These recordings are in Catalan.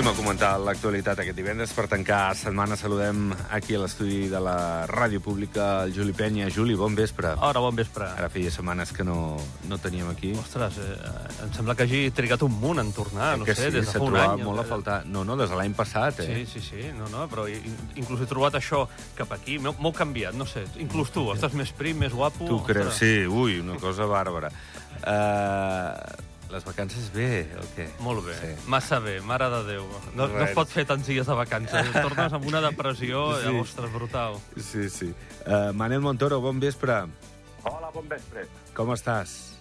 Anem a comentar l'actualitat aquest divendres. Per tancar setmana saludem aquí a l'estudi de la Ràdio Pública el Juli Penya. Juli, bon vespre. Ara, bon vespre. Ara feia setmanes que no, no teníem aquí. Ostres, eh, em sembla que hagi trigat un munt en tornar, no que sé, sí, des de fa un any. molt a faltar. No, no, des de l'any passat, eh? Sí, sí, sí, no, no, però inclús he trobat això cap aquí, m'ho m'ho canviat, no sé, inclús tu, estàs més prim, més guapo... Tu creus? ostres. Sí, ui, una cosa bàrbara. Uh, les vacances bé, o què? Molt bé, Sí. massa bé, mare de Déu. No, no es pot fer tants dies de vacances, tornes amb una depressió, Sí. sí. ostres, brutal. Sí, sí. Uh, Manel Montoro, bon vespre. Hola, bon vespre. Com estàs?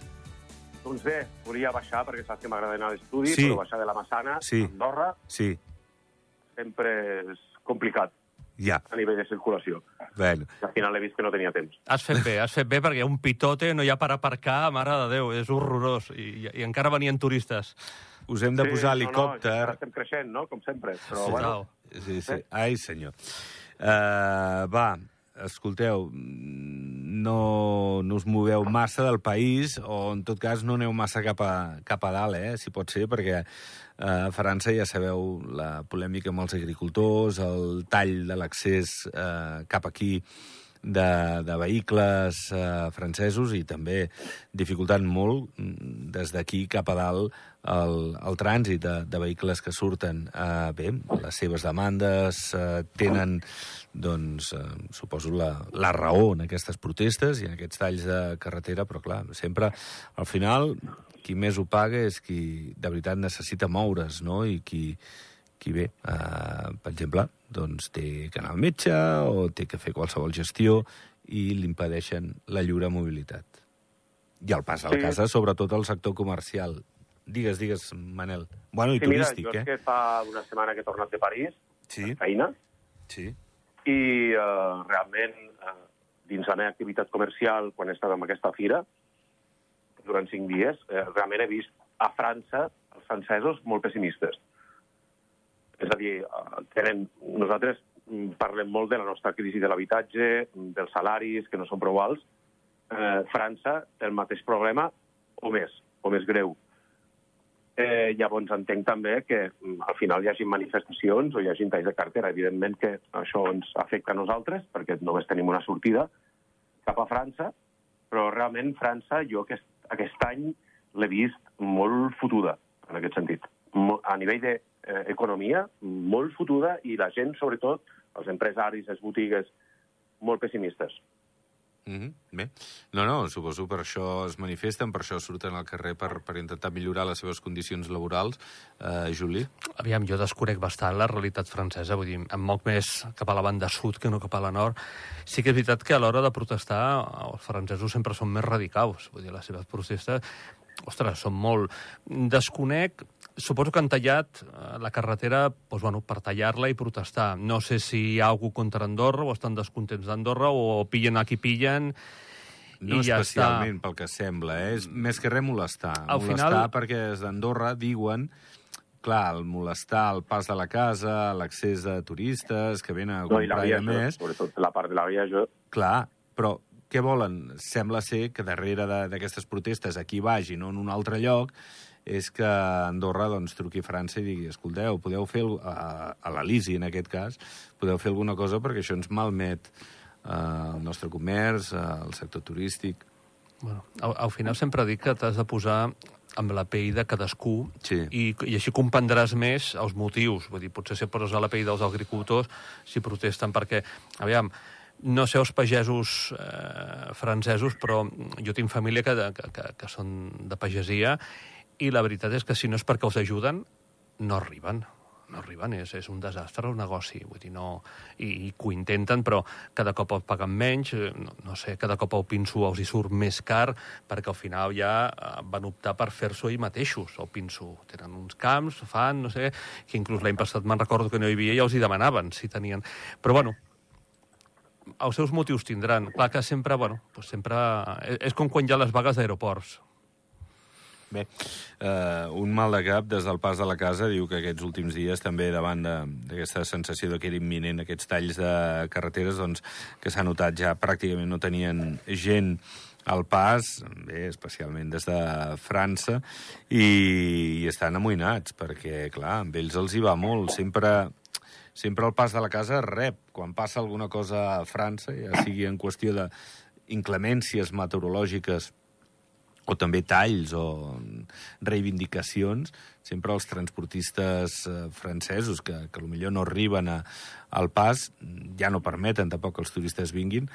Doncs bé, volia baixar, perquè saps que m'agrada anar a l'estudi, Sí. però baixar de la Massana Sí. a Andorra Sí, sempre és complicat ja. a nivell de circulació. Bueno, Al final he vist que no tenia temps. Has fet bé, has fet bé, perquè un pitote no hi ha per aparcar, mare de Déu, és horrorós, i, i, i encara venien turistes. us hem de posar Sí, helicòpter... No, no, estem creixent, no?, com sempre. Però, Sí. bueno, Sí, sí. Ai, senyor. Uh, va, escolteu, no, no us moveu massa del país, o en tot cas no aneu massa cap a, cap a dalt, eh, si pot ser, perquè uh, a França ja sabeu la polèmica amb els agricultors, el tall de l'accés uh, cap aquí de, de vehicles eh, francesos i també dificultant molt mm, des d'aquí cap a dalt el, el trànsit de, de vehicles que surten. Eh, bé, les seves demandes eh, tenen, doncs, eh, suposo, la, la raó en aquestes protestes i en aquests talls de carretera, però clar, sempre, al final, qui més ho paga és qui de veritat necessita moure's, no?, i qui, qui bé, eh, per exemple, doncs té que anar al metge o té que fer qualsevol gestió i li impedeixen la lliure mobilitat. I el pas a la Sí. casa, sobretot al sector comercial. Digues, digues, Manel. Bueno, i sí, mira, turístic, jo és eh? que fa una setmana que he tornat de París, Sí, feina, sí. i eh, realment, eh, dins la meva activitat comercial, quan he estat en aquesta fira, durant cinc dies, eh, realment he vist a França els francesos molt pessimistes. És a dir, eh, tenen, nosaltres mm, parlem molt de la nostra crisi de l'habitatge, dels salaris, que no són prou alts. Eh, França té el mateix problema, o més, o més greu. Eh, llavors entenc també que mm, al final hi hagi manifestacions o hi hagi talls de cartera. Evidentment que això ens afecta a nosaltres, perquè només tenim una sortida cap a França, però realment França jo aquest, aquest any l'he vist molt fotuda, en aquest sentit. A nivell d'economia, molt fotuda, i la gent, sobretot, els empresaris, les botigues, molt pessimistes. Mm -hmm. Bé. No, no, suposo per això es manifesten, per això surten al carrer per, per intentar millorar les seves condicions laborals. Uh, Juli? Aviam, jo desconec bastant la realitat francesa, vull dir, em moc més cap a la banda sud que no cap a la nord. Sí que és veritat que a l'hora de protestar els francesos sempre són més radicals, vull dir, les seves protestes, ostres, són molt... Desconec, suposo que han tallat eh, la carretera doncs, bueno, per tallar-la i protestar. No sé si hi ha algú contra Andorra o estan descontents d'Andorra o pillen a qui pillen No i ja especialment, està. pel que sembla, eh? És més que res molestar. Al molestar final- perquè des d'Andorra diuen clar, el molestar el pas de la casa, l'accés de turistes que venen a No, i la comprar i via, a més... sobretot la part de la via, jo Clar, però què volen? Sembla ser que darrere de- d'aquestes protestes aquí vagi, no en un altre lloc, és que Andorra doncs, truqui a França i digui escolteu, podeu fer, el- a, a l'Elisi en aquest cas, podeu fer alguna cosa perquè això ens malmet eh, el nostre comerç, eh, el sector turístic... Bueno, al, al final sempre dic que t'has de posar amb la pell de cadascú Sí. i, i així comprendràs més els motius. Vull dir, potser si et poses a la pell dels agricultors si protesten perquè, aviam, no sé els pagesos eh, francesos, però jo tinc família que, que, que, que són de pagesia i la veritat és que si no és perquè els ajuden, no arriben no arriben, és, és un desastre el negoci, vull dir, no... I, i que ho intenten, però cada cop el paguen menys, eh, no, no sé, cada cop el pinso els hi surt més car, perquè al final ja eh, van optar per fer-s'ho ells mateixos, el pinso. Tenen uns camps, fan, no sé, que inclús l'any passat me'n recordo que no hi havia i els hi demanaven si tenien... Però bueno, els seus motius tindran. Clar que sempre, bueno, pues sempre... És, és com quan hi ha les vagues d'aeroports. Bé, eh, un mal de cap des del pas de la casa diu que aquests últims dies també davant d'aquesta sensació de que era imminent aquests talls de carreteres doncs, que s'ha notat ja pràcticament no tenien gent al pas, bé, especialment des de França, i, i estan amoïnats, perquè, clar, amb ells els hi va molt. Sempre, sempre el pas de la casa rep. Quan passa alguna cosa a França, ja sigui en qüestió de inclemències meteorològiques o també talls o reivindicacions, sempre els transportistes eh, francesos, que, que millor no arriben a, al pas, ja no permeten tampoc que els turistes vinguin,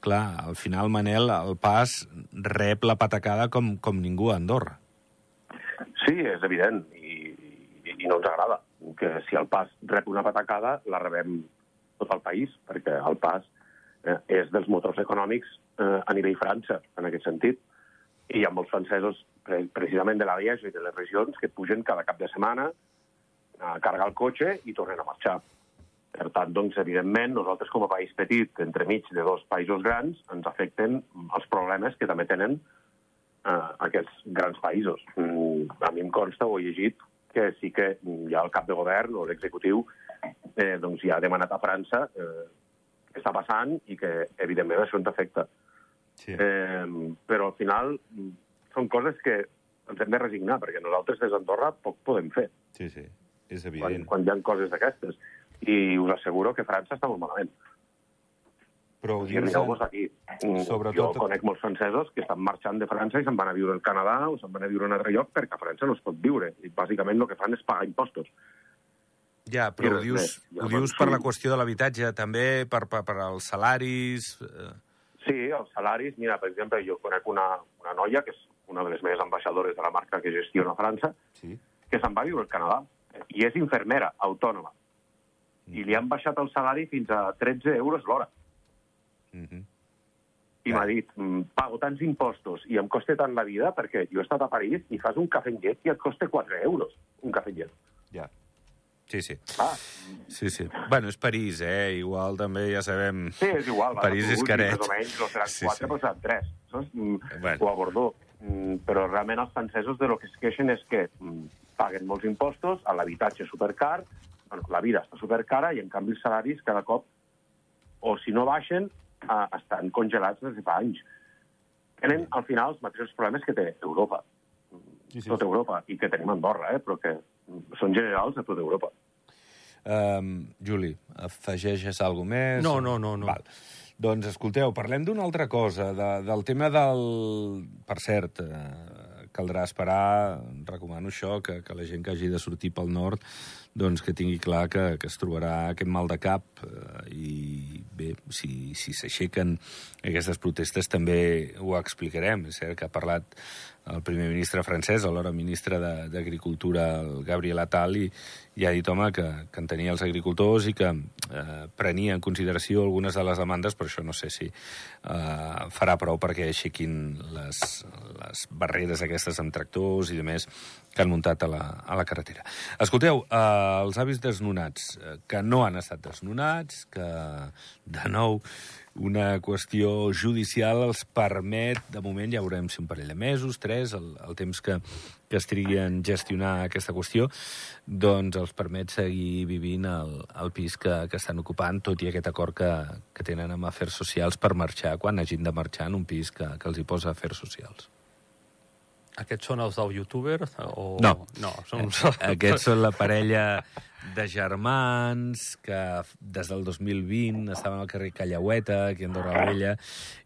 clar, al final, Manel, el pas rep la patacada com, com ningú a Andorra. Sí, és evident, i, i, i no ens agrada que si el pas rep una patacada, la rebem tot el país, perquè el pas eh, és dels motors econòmics eh, a nivell França, en aquest sentit i ha molts francesos, precisament de la Lieja i de les regions, que pugen cada cap de setmana a carregar el cotxe i tornen a marxar. Per tant, doncs, evidentment, nosaltres com a país petit, entremig de dos països grans, ens afecten els problemes que també tenen eh, aquests grans països. Mm, a mi em consta, ho he llegit, que sí que ja el cap de govern o l'executiu eh, doncs ja ha demanat a França eh, què està passant i que, evidentment, això ens afecta. Sí. Eh, però al final són coses que ens hem de resignar, perquè nosaltres des d'Andorra poc podem fer. Sí, sí, és evident. Quan, quan hi ha coses d'aquestes. I us asseguro que França està molt malament. Però ho dius... En... aquí. Mm, Sobretot... Jo conec molts francesos que estan marxant de França i se'n van a viure al Canadà o se'n van a viure a un altre lloc perquè a França no es pot viure. I bàsicament el que fan és pagar impostos. Ja, però ho dius, ho dius per la qüestió de l'habitatge, també per, per, per als salaris... Eh... Sí, els salaris. Mira, per exemple, jo conec una, una noia, que és una de les meves ambaixadores de la marca que gestiona França, sí. que se'n va viure al Canadà. I és infermera, autònoma. Mm. I li han baixat el salari fins a 13 euros l'hora. Mm -hmm. I ja. m'ha dit, mm, pago tants impostos i em costa tant la vida perquè jo he estat a París i fas un cafè en llet i et costa 4 euros un cafè en llet. Ja. Sí, sí. Ah. Sí, sí. Bueno, és París, eh? Igual també ja sabem... Sí, és igual. París és caret. Més o menys, no seran sí, quatre, sí. però seran tres. Saps? Mm, bueno. O a Bordeaux. Mm, però realment els francesos de lo que es queixen és que mm, paguen molts impostos, a l'habitatge supercar, bueno, la vida està supercara i en canvi els salaris cada cop, o si no baixen, eh, estan congelats des de fa anys. Tenen al final els mateixos problemes que té Europa. Sí, sí. Tota Europa, i que tenim Andorra, eh? però que són generals a tota Europa. Um, Juli, afegeixes alguna més? No, no, no. no. Val. Doncs, escolteu, parlem d'una altra cosa, de, del tema del... Per cert, eh, caldrà esperar, recomano això, que, que la gent que hagi de sortir pel nord doncs que tingui clar que, que es trobarà aquest mal de cap eh, i bé, si s'aixequen si aquestes protestes també ho explicarem. És cert que ha parlat el primer ministre francès, alhora ministre d'Agricultura, el Gabriel Attal, i, i ha dit, home, que, que entenia els agricultors i que eh, prenia en consideració algunes de les demandes, però això no sé si eh, farà prou perquè aixequin les, les barreres aquestes amb tractors i de més que han muntat a la, a la carretera. Escolteu, eh, els avis desnonats, eh, que no han estat desnonats, que, de nou, una qüestió judicial els permet, de moment ja veurem si un parell de mesos, tres, el, el temps que, que es trigui en gestionar aquesta qüestió, doncs els permet seguir vivint al, al pis que, que estan ocupant, tot i aquest acord que, que tenen amb afers socials per marxar, quan hagin de marxar en un pis que, que els hi posa afers socials. Aquests són els del youtuber? O... No. no són... Aquests són la parella de germans que des del 2020 estaven al carrer Callaueta, aquí a Andorra la Vella,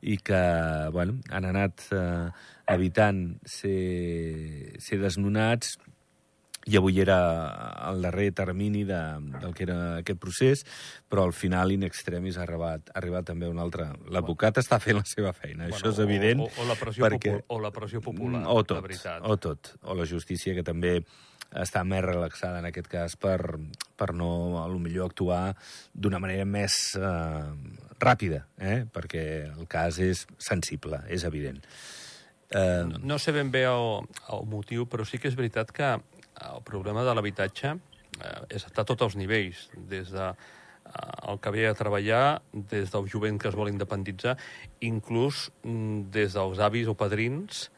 i que bueno, han anat eh, evitant ser, ser desnonats i avui era el darrer termini de, del que era aquest procés, però al final, in extremis, ha arribat, ha arribat també un altre... L'advocat està fent la seva feina, bueno, això és evident. O, o, la pressió perquè... o la pressió popular, o tot, la veritat. O tot, o la justícia, que també està més relaxada en aquest cas per, per no, a lo millor, actuar d'una manera més eh, ràpida, eh? perquè el cas és sensible, és evident. Eh... No, no sé ben bé el, el motiu, però sí que és veritat que el problema de l'habitatge eh, és a tots els nivells, des de eh, el que ve a treballar, des del jovent que es vol independitzar, inclús mm, des dels avis o padrins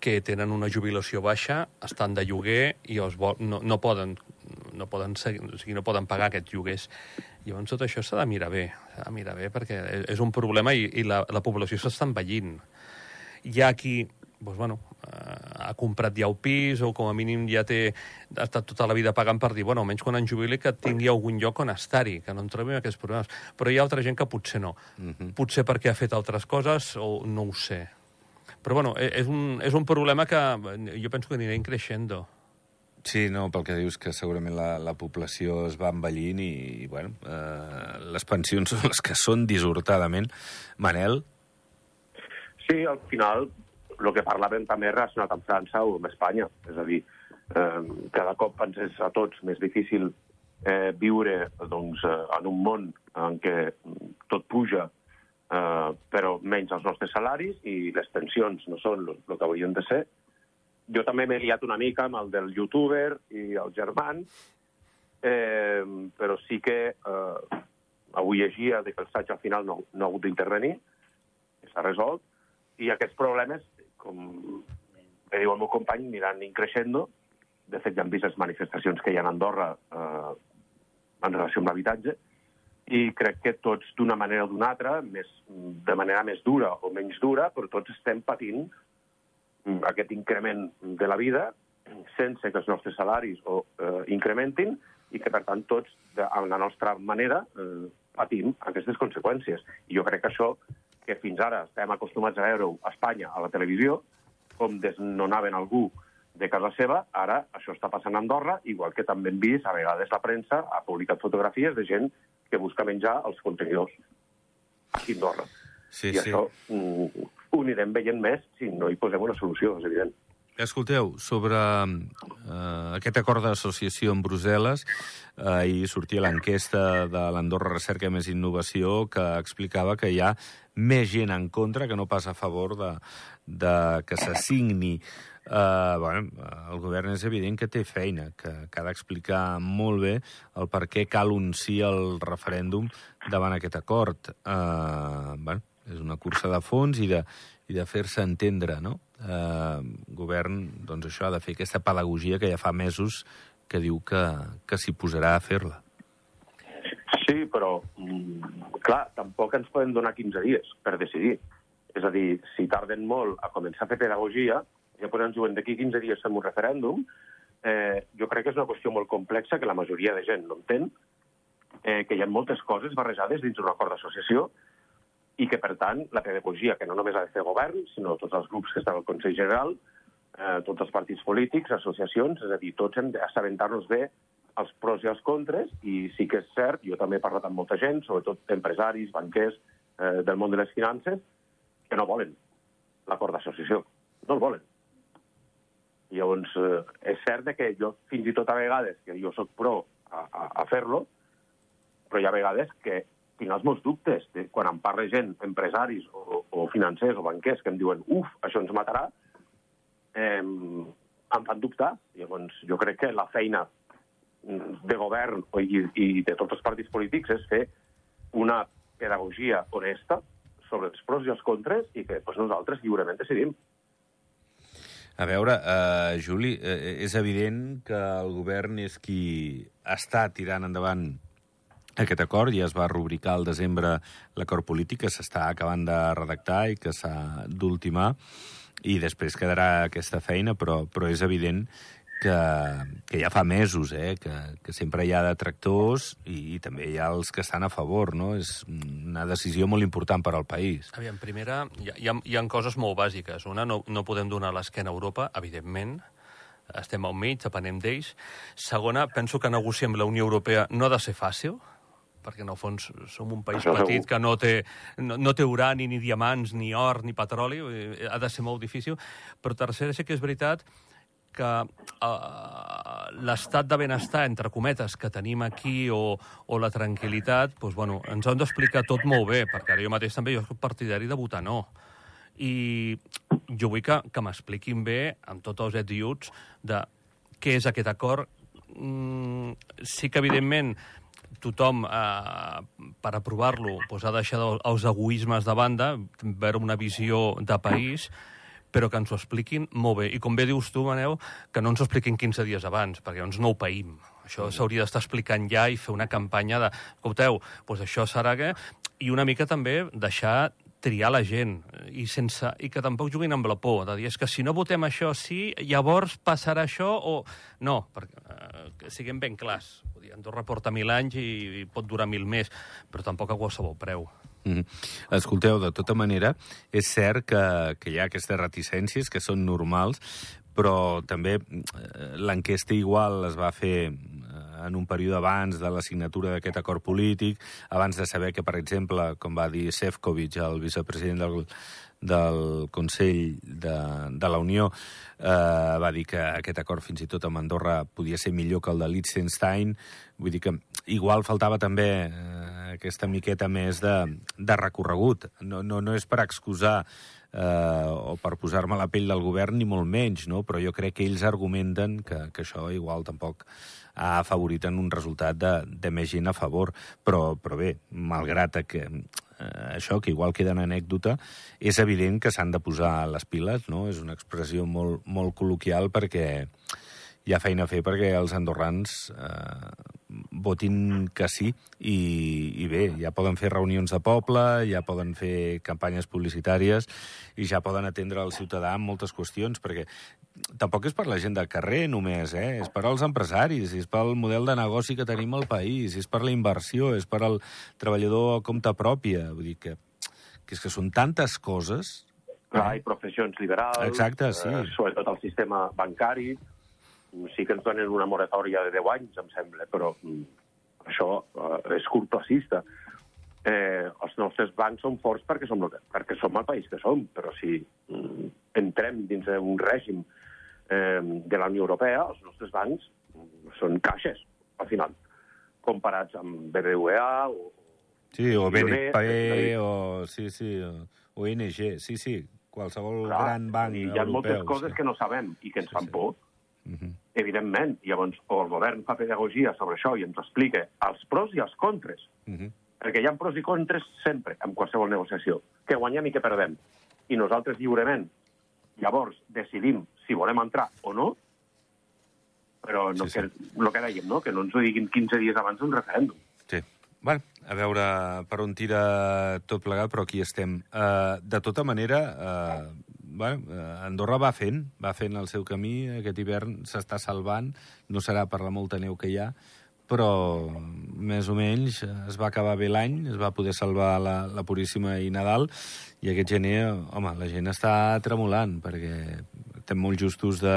que tenen una jubilació baixa, estan de lloguer i els vol, no, no, poden, no, poden seguir, o sigui, no poden pagar aquests lloguers. Llavors, tot això s'ha de mirar bé, s'ha de mirar bé perquè és un problema i, i la, la població s'està envellint. hi ha qui doncs, bueno, eh, ha comprat ja el pis o com a mínim ja té, ha estat tota la vida pagant per dir, bueno, almenys quan en jubili que tingui algun lloc on estar-hi, que no en trobem aquests problemes. Però hi ha altra gent que potser no. Uh -huh. Potser perquè ha fet altres coses o no ho sé. Però bueno, e, és un, és un problema que jo penso que anirà creixent. Sí, no, pel que dius que segurament la, la població es va envellint i, i bueno, eh, les pensions són les que són dissortadament. Manel? Sí, al final, el que parlàvem també relacionat amb França o amb Espanya. És a dir, eh, cada cop ens és a tots més difícil eh, viure doncs, eh, en un món en què tot puja, eh, però menys els nostres salaris i les pensions no són el que haurien de ser jo també m'he liat una mica amb el del youtuber i el germán, eh, però sí que eh, avui llegia que el Saig al final no, no ha hagut d'intervenir, s'ha resolt, i aquests problemes, com bé diu el meu company, aniran increixent. De fet, ja hem vist les manifestacions que hi ha a Andorra eh, en relació amb l'habitatge, i crec que tots, d'una manera o d'una altra, més, de manera més dura o menys dura, però tots estem patint aquest increment de la vida sense que els nostres salaris o eh, incrementin i que, per tant, tots, de, amb la nostra manera, eh, patim aquestes conseqüències. I jo crec que això, que fins ara estem acostumats a veure a Espanya, a la televisió, com desnonaven algú de casa seva, ara això està passant a Andorra, igual que també hem vist, a vegades la premsa ha publicat fotografies de gent que busca menjar als contenidors a Andorra. Sí, I sí. això mm, ho anirem veient més si no hi posem una solució, és evident. Escolteu, sobre eh, aquest acord d'associació amb Brussel·les, eh, ahir sortia l'enquesta de l'Andorra Recerca Més Innovació que explicava que hi ha més gent en contra que no passa a favor de, de que se signi. Eh, bueno, el govern és evident que té feina, que, que ha d'explicar molt bé el per què cal un sí al referèndum davant aquest acord. Eh, bueno, és una cursa de fons i de, i de fer-se entendre, no? Eh, govern, doncs això, ha de fer aquesta pedagogia que ja fa mesos que diu que, que s'hi posarà a fer-la. Sí, però, mm, clar, tampoc ens poden donar 15 dies per decidir. És a dir, si tarden molt a començar a fer pedagogia, ja ens diuen d'aquí 15 dies fem un referèndum, eh, jo crec que és una qüestió molt complexa que la majoria de gent no entén, eh, que hi ha moltes coses barrejades dins d'un acord d'associació i que, per tant, la pedagogia, que no només ha de fer govern, sinó tots els grups que estan al Consell General, eh, tots els partits polítics, associacions, és a dir, tots hem d'assabentar-nos bé els pros i els contres, i sí que és cert, jo també he parlat amb molta gent, sobretot empresaris, banquers, eh, del món de les finances, que no volen l'acord d'associació. No el volen. I llavors, eh, és cert que jo, fins i tot a vegades, que jo sóc pro a, a, a fer-lo, però hi ha vegades que tinc els meus dubtes. De, quan em parla gent, empresaris o, o financers o banquers, que em diuen uf, això ens matarà, eh, em fan dubtar. Llavors, jo crec que la feina de govern i, i de tots els partits polítics és fer una pedagogia honesta sobre els pros i els contres i que doncs, nosaltres lliurement decidim. A veure, uh, Juli, uh, és evident que el govern és qui està tirant endavant aquest acord, ja es va rubricar al desembre l'acord polític que s'està acabant de redactar i que s'ha d'ultimar, i després quedarà aquesta feina, però, però és evident que, que ja fa mesos eh, que, que sempre hi ha detractors i, i també hi ha els que estan a favor, no? És una decisió molt important per al país. Aviam, primera, hi ha, hi ha, hi ha coses molt bàsiques. Una, no, no podem donar l'esquena a Europa, evidentment, estem al mig, depenem d'ells. Segona, penso que negociar amb la Unió Europea no ha de ser fàcil, perquè en el fons som un país Això petit segur. que no té, no, no té urani, ni diamants, ni or, ni petroli, eh, ha de ser molt difícil. Però tercera, sí que és veritat que uh, l'estat de benestar, entre cometes, que tenim aquí o, o la tranquil·litat, doncs, bueno, ens han d'explicar tot molt bé, perquè ara jo mateix també jo soc partidari de votar no. I jo vull que, que m'expliquin bé, amb tots els ets i uts, de què és aquest acord. Mm, sí que, evidentment, tothom, eh, per aprovar-lo, doncs, ha de deixar els egoismes de banda, veure una visió de país, però que ens ho expliquin molt bé. I com bé dius tu, Maneu, que no ens ho expliquin 15 dies abans, perquè llavors no ho païm. Això s'hauria d'estar explicant ja i fer una campanya de, escolteu, doncs això serà que... I una mica també deixar triar la gent i, sense, i que tampoc juguin amb la por, de dir, és que si no votem això sí, llavors passarà això o... No, perquè, eh, que siguem ben clars. Dir, Andorra porta mil anys i, i pot durar mil més, però tampoc a qualsevol preu. Mm -hmm. Escolteu, de tota manera, és cert que, que hi ha aquestes reticències que són normals, però també eh, l'enquesta igual es va fer eh, en un període abans de la signatura d'aquest acord polític, abans de saber que, per exemple, com va dir Sefcovic, el vicepresident del, del Consell de, de la Unió, eh, va dir que aquest acord fins i tot amb Andorra podia ser millor que el de Liechtenstein. Vull dir que igual faltava també eh, aquesta miqueta més de, de recorregut. No, no, no és per excusar eh, o per posar-me la pell del govern, ni molt menys, no? però jo crec que ells argumenten que, que això igual tampoc ha afavorit en un resultat de, de més gent a favor. Però, però bé, malgrat que eh, això, que igual queda en anècdota, és evident que s'han de posar les piles, no? És una expressió molt, molt col·loquial perquè hi ha feina a fer perquè els andorrans eh, votin que sí i, i bé, ja poden fer reunions de poble, ja poden fer campanyes publicitàries i ja poden atendre el ciutadà en moltes qüestions, perquè tampoc és per la gent del carrer només, eh? és per als empresaris, és pel model de negoci que tenim al país, és per la inversió, és per al treballador a compte pròpia. Vull dir que, que és que són tantes coses... Clar, i professions liberals, Exacte, sí. eh, sobretot el sistema bancari, sí que ens donen una moratòria de 10 anys, em sembla, però mm, això eh, és curtplacista. Eh, els nostres bancs són forts perquè som, perquè som el país que som, però si mm, entrem dins d'un règim eh, de la Unió Europea, els nostres bancs mm, són caixes, al final, comparats amb BBVA o... Sí, o BNP, o... Sí, sí, o, o ING, sí, sí, qualsevol clar, gran banc i hi ha europeu. moltes coses sí. que no sabem i que ens Sí, fan sí. por, Uh -huh. evidentment. Llavors, o el govern fa pedagogia sobre això i ens explica els pros i els contres, Uh -huh. perquè hi ha pros i contres sempre en qualsevol negociació, que guanyem i que perdem. I nosaltres lliurement, llavors, decidim si volem entrar o no, però no Sí, sí. que, el que dèiem, no? que no ens ho diguin 15 dies abans d'un referèndum. Sí. Bueno, a veure per on tira tot plegat, però aquí estem. Uh, de tota manera, uh, bueno, uh, Andorra va fent, va fent el seu camí, aquest hivern s'està salvant, no serà per la molta neu que hi ha, però més o menys es va acabar bé l'any, es va poder salvar la, la Puríssima i Nadal, i aquest gener, home, la gent està tremolant, perquè estem molt justos de,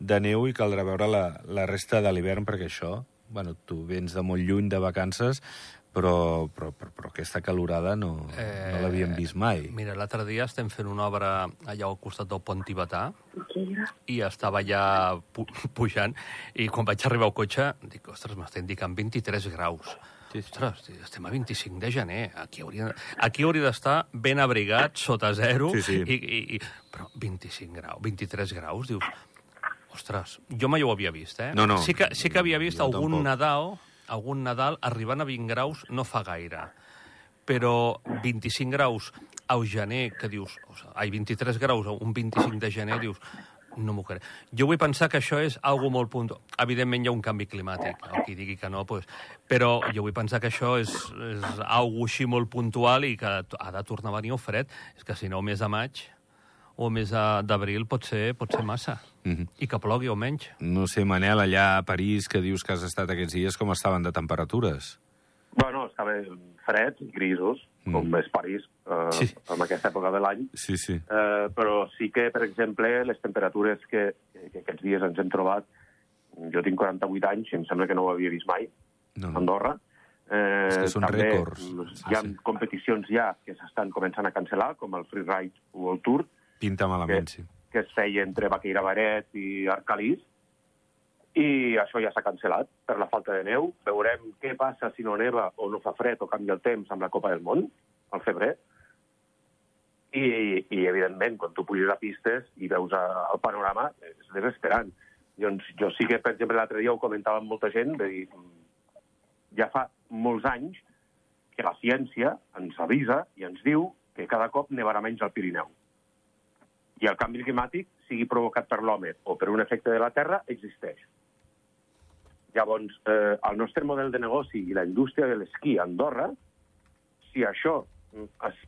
de neu i caldrà veure la, la resta de l'hivern, perquè això, bueno, tu vens de molt lluny de vacances, però, però, però, però aquesta calorada no, eh... no l'havíem vist mai. Mira, l'altre dia estem fent una obra allà al costat del pont tibetà i estava allà pu pujant i quan vaig arribar al cotxe dic, ostres, m'està indicant 23 graus. Sí, sí. Ostres, estem a 25 de gener. Aquí hauria, aquí hauria d'estar ben abrigat, sota zero, Sí, sí. I, i, i, però 25 graus, 23 graus, dius... Ostres, jo mai ho havia vist, eh? No, no. Sí que, sí que havia vist Jo algun tampoc. Nadal, algun Nadal arribant a 20 graus no fa gaire. Però 25 graus al gener, que dius... O sigui, ai, 23 graus un 25 de gener, dius... No m'ho crec. Jo vull pensar que això és algo molt puntual. Evidentment hi ha un canvi climàtic, el qui digui que no, pues, però jo vull pensar que això és, és algo així molt puntual i que ha de tornar a venir el fred. És que si no, el mes de maig o mes de- d'abril pot ser, pot ser massa. Mhm. I que plogui almenys. No sé, Manel, allà a París, que dius que has estat aquests dies, com estaven de temperatures? Bueno, estava freds i grisos, Mm. com és París, eh, Sí. en aquesta època de l'any, Sí, sí. Eh, però sí que, per exemple, les temperatures que, que aquests dies ens hem trobat, jo tinc 48 anys i em sembla que no ho havia vist mai, No, a. Andorra. Eh, És que són també rècords. Hi ha Sí, sí. competicions ja que s'estan començant a cancel·lar, com el Freeride o el Tour, Pinta malament, sí. que es feia entre Baqueira Baret i Arcalís, i això ja s'ha cancel·lat per la falta de neu. Veurem què passa si no neva o no fa fred o canvia el temps amb la Copa del Món, al febrer. I, i evidentment, quan tu puges a pistes i veus el panorama, és desesperant. Doncs jo sí que, per exemple, l'altre dia ho comentava amb molta gent, de dir, ja fa molts anys que la ciència ens avisa i ens diu que cada cop nevarà menys al Pirineu. I el canvi climàtic, sigui provocat per l'home o per un efecte de la Terra, existeix. Llavors, eh, el nostre model de negoci i la indústria de l'esquí a Andorra, si això mm, es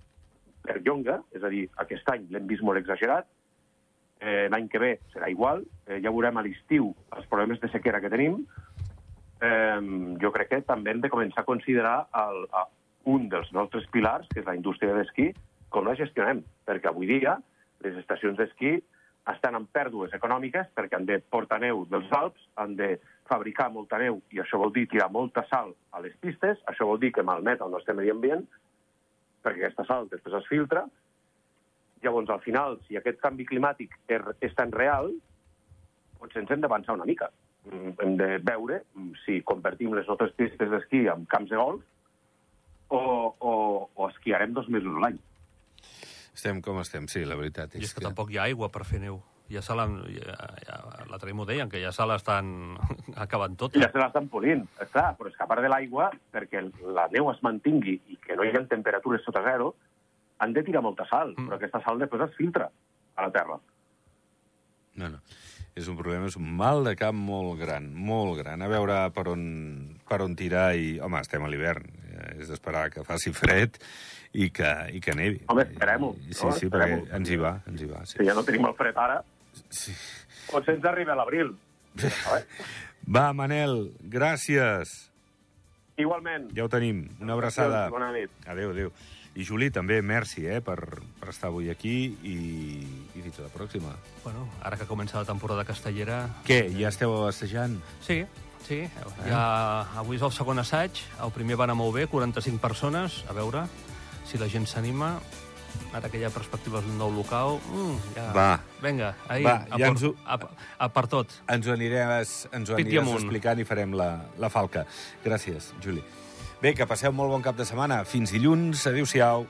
perllonga, és a dir, aquest any l'hem vist molt exagerat, eh, l'any que ve serà igual, eh, ja veurem a l'estiu els problemes de sequera que tenim, eh, jo crec que també hem de començar a considerar el, a un dels nostres pilars, que és la indústria d'esquí, com la gestionem, perquè avui dia les estacions d'esquí estan en pèrdues econòmiques perquè han de portar neu dels Alps, han de fabricar molta neu i això vol dir tirar molta sal a les pistes, això vol dir que malmet el nostre medi ambient, perquè aquesta sal després es filtra. Llavors, al final, si aquest canvi climàtic és, tan real, potser ens hem d'avançar una mica. Mm, Hem de veure si convertim les nostres pistes d'esquí en camps de golf o, o, o esquiarem dos mesos l'any. Estem com estem, sí, la veritat. I és que tampoc hi ha aigua per fer neu. Ja se l'han... Ja, ja, L'altre dia m'ho deien, que ja se l'estan acabant tota. Ja se l'estan polint, està, però és que a part de l'aigua, perquè la neu es mantingui i que no hi ha temperatures sota zero, han de tirar molta sal, mm. però aquesta sal després es filtra a la terra. No, no. És un problema, és un mal de cap molt gran, molt gran. A veure per on, per on tirar i... Home, estem a l'hivern. Eh, És d'esperar que faci fred i que, i que nevi. Home, esperem-ho, Sí, no? sí, perquè Esperem-ho. ens hi va, ens hi va. Sí. Si ja no tenim el fred ara, Sí. potser ens arriba a l'abril. Eh? Va, Manel, gràcies. Igualment. Ja ho tenim. Una abraçada. Bona nit. Adéu, adéu. I Juli, també, merci eh, per, per estar avui aquí i, i fins a la pròxima. Bueno, ara que comença la temporada castellera... Què, ja esteu assajant? Sí, sí. Ja, avui és el segon assaig. El primer va anar molt bé, 45 persones. A veure si la gent s'anima. Ara que hi ha perspectives d'un nou local... Mm, ja. Va. Vinga, ahir, Va, a, ja por, ens ho- a, a per tot. Ens ho aniràs, ens ho aniràs explicant i farem la, la falca. Gràcies, Juli. Bé, que passeu molt bon cap de setmana. Fins dilluns. Adéu-siau.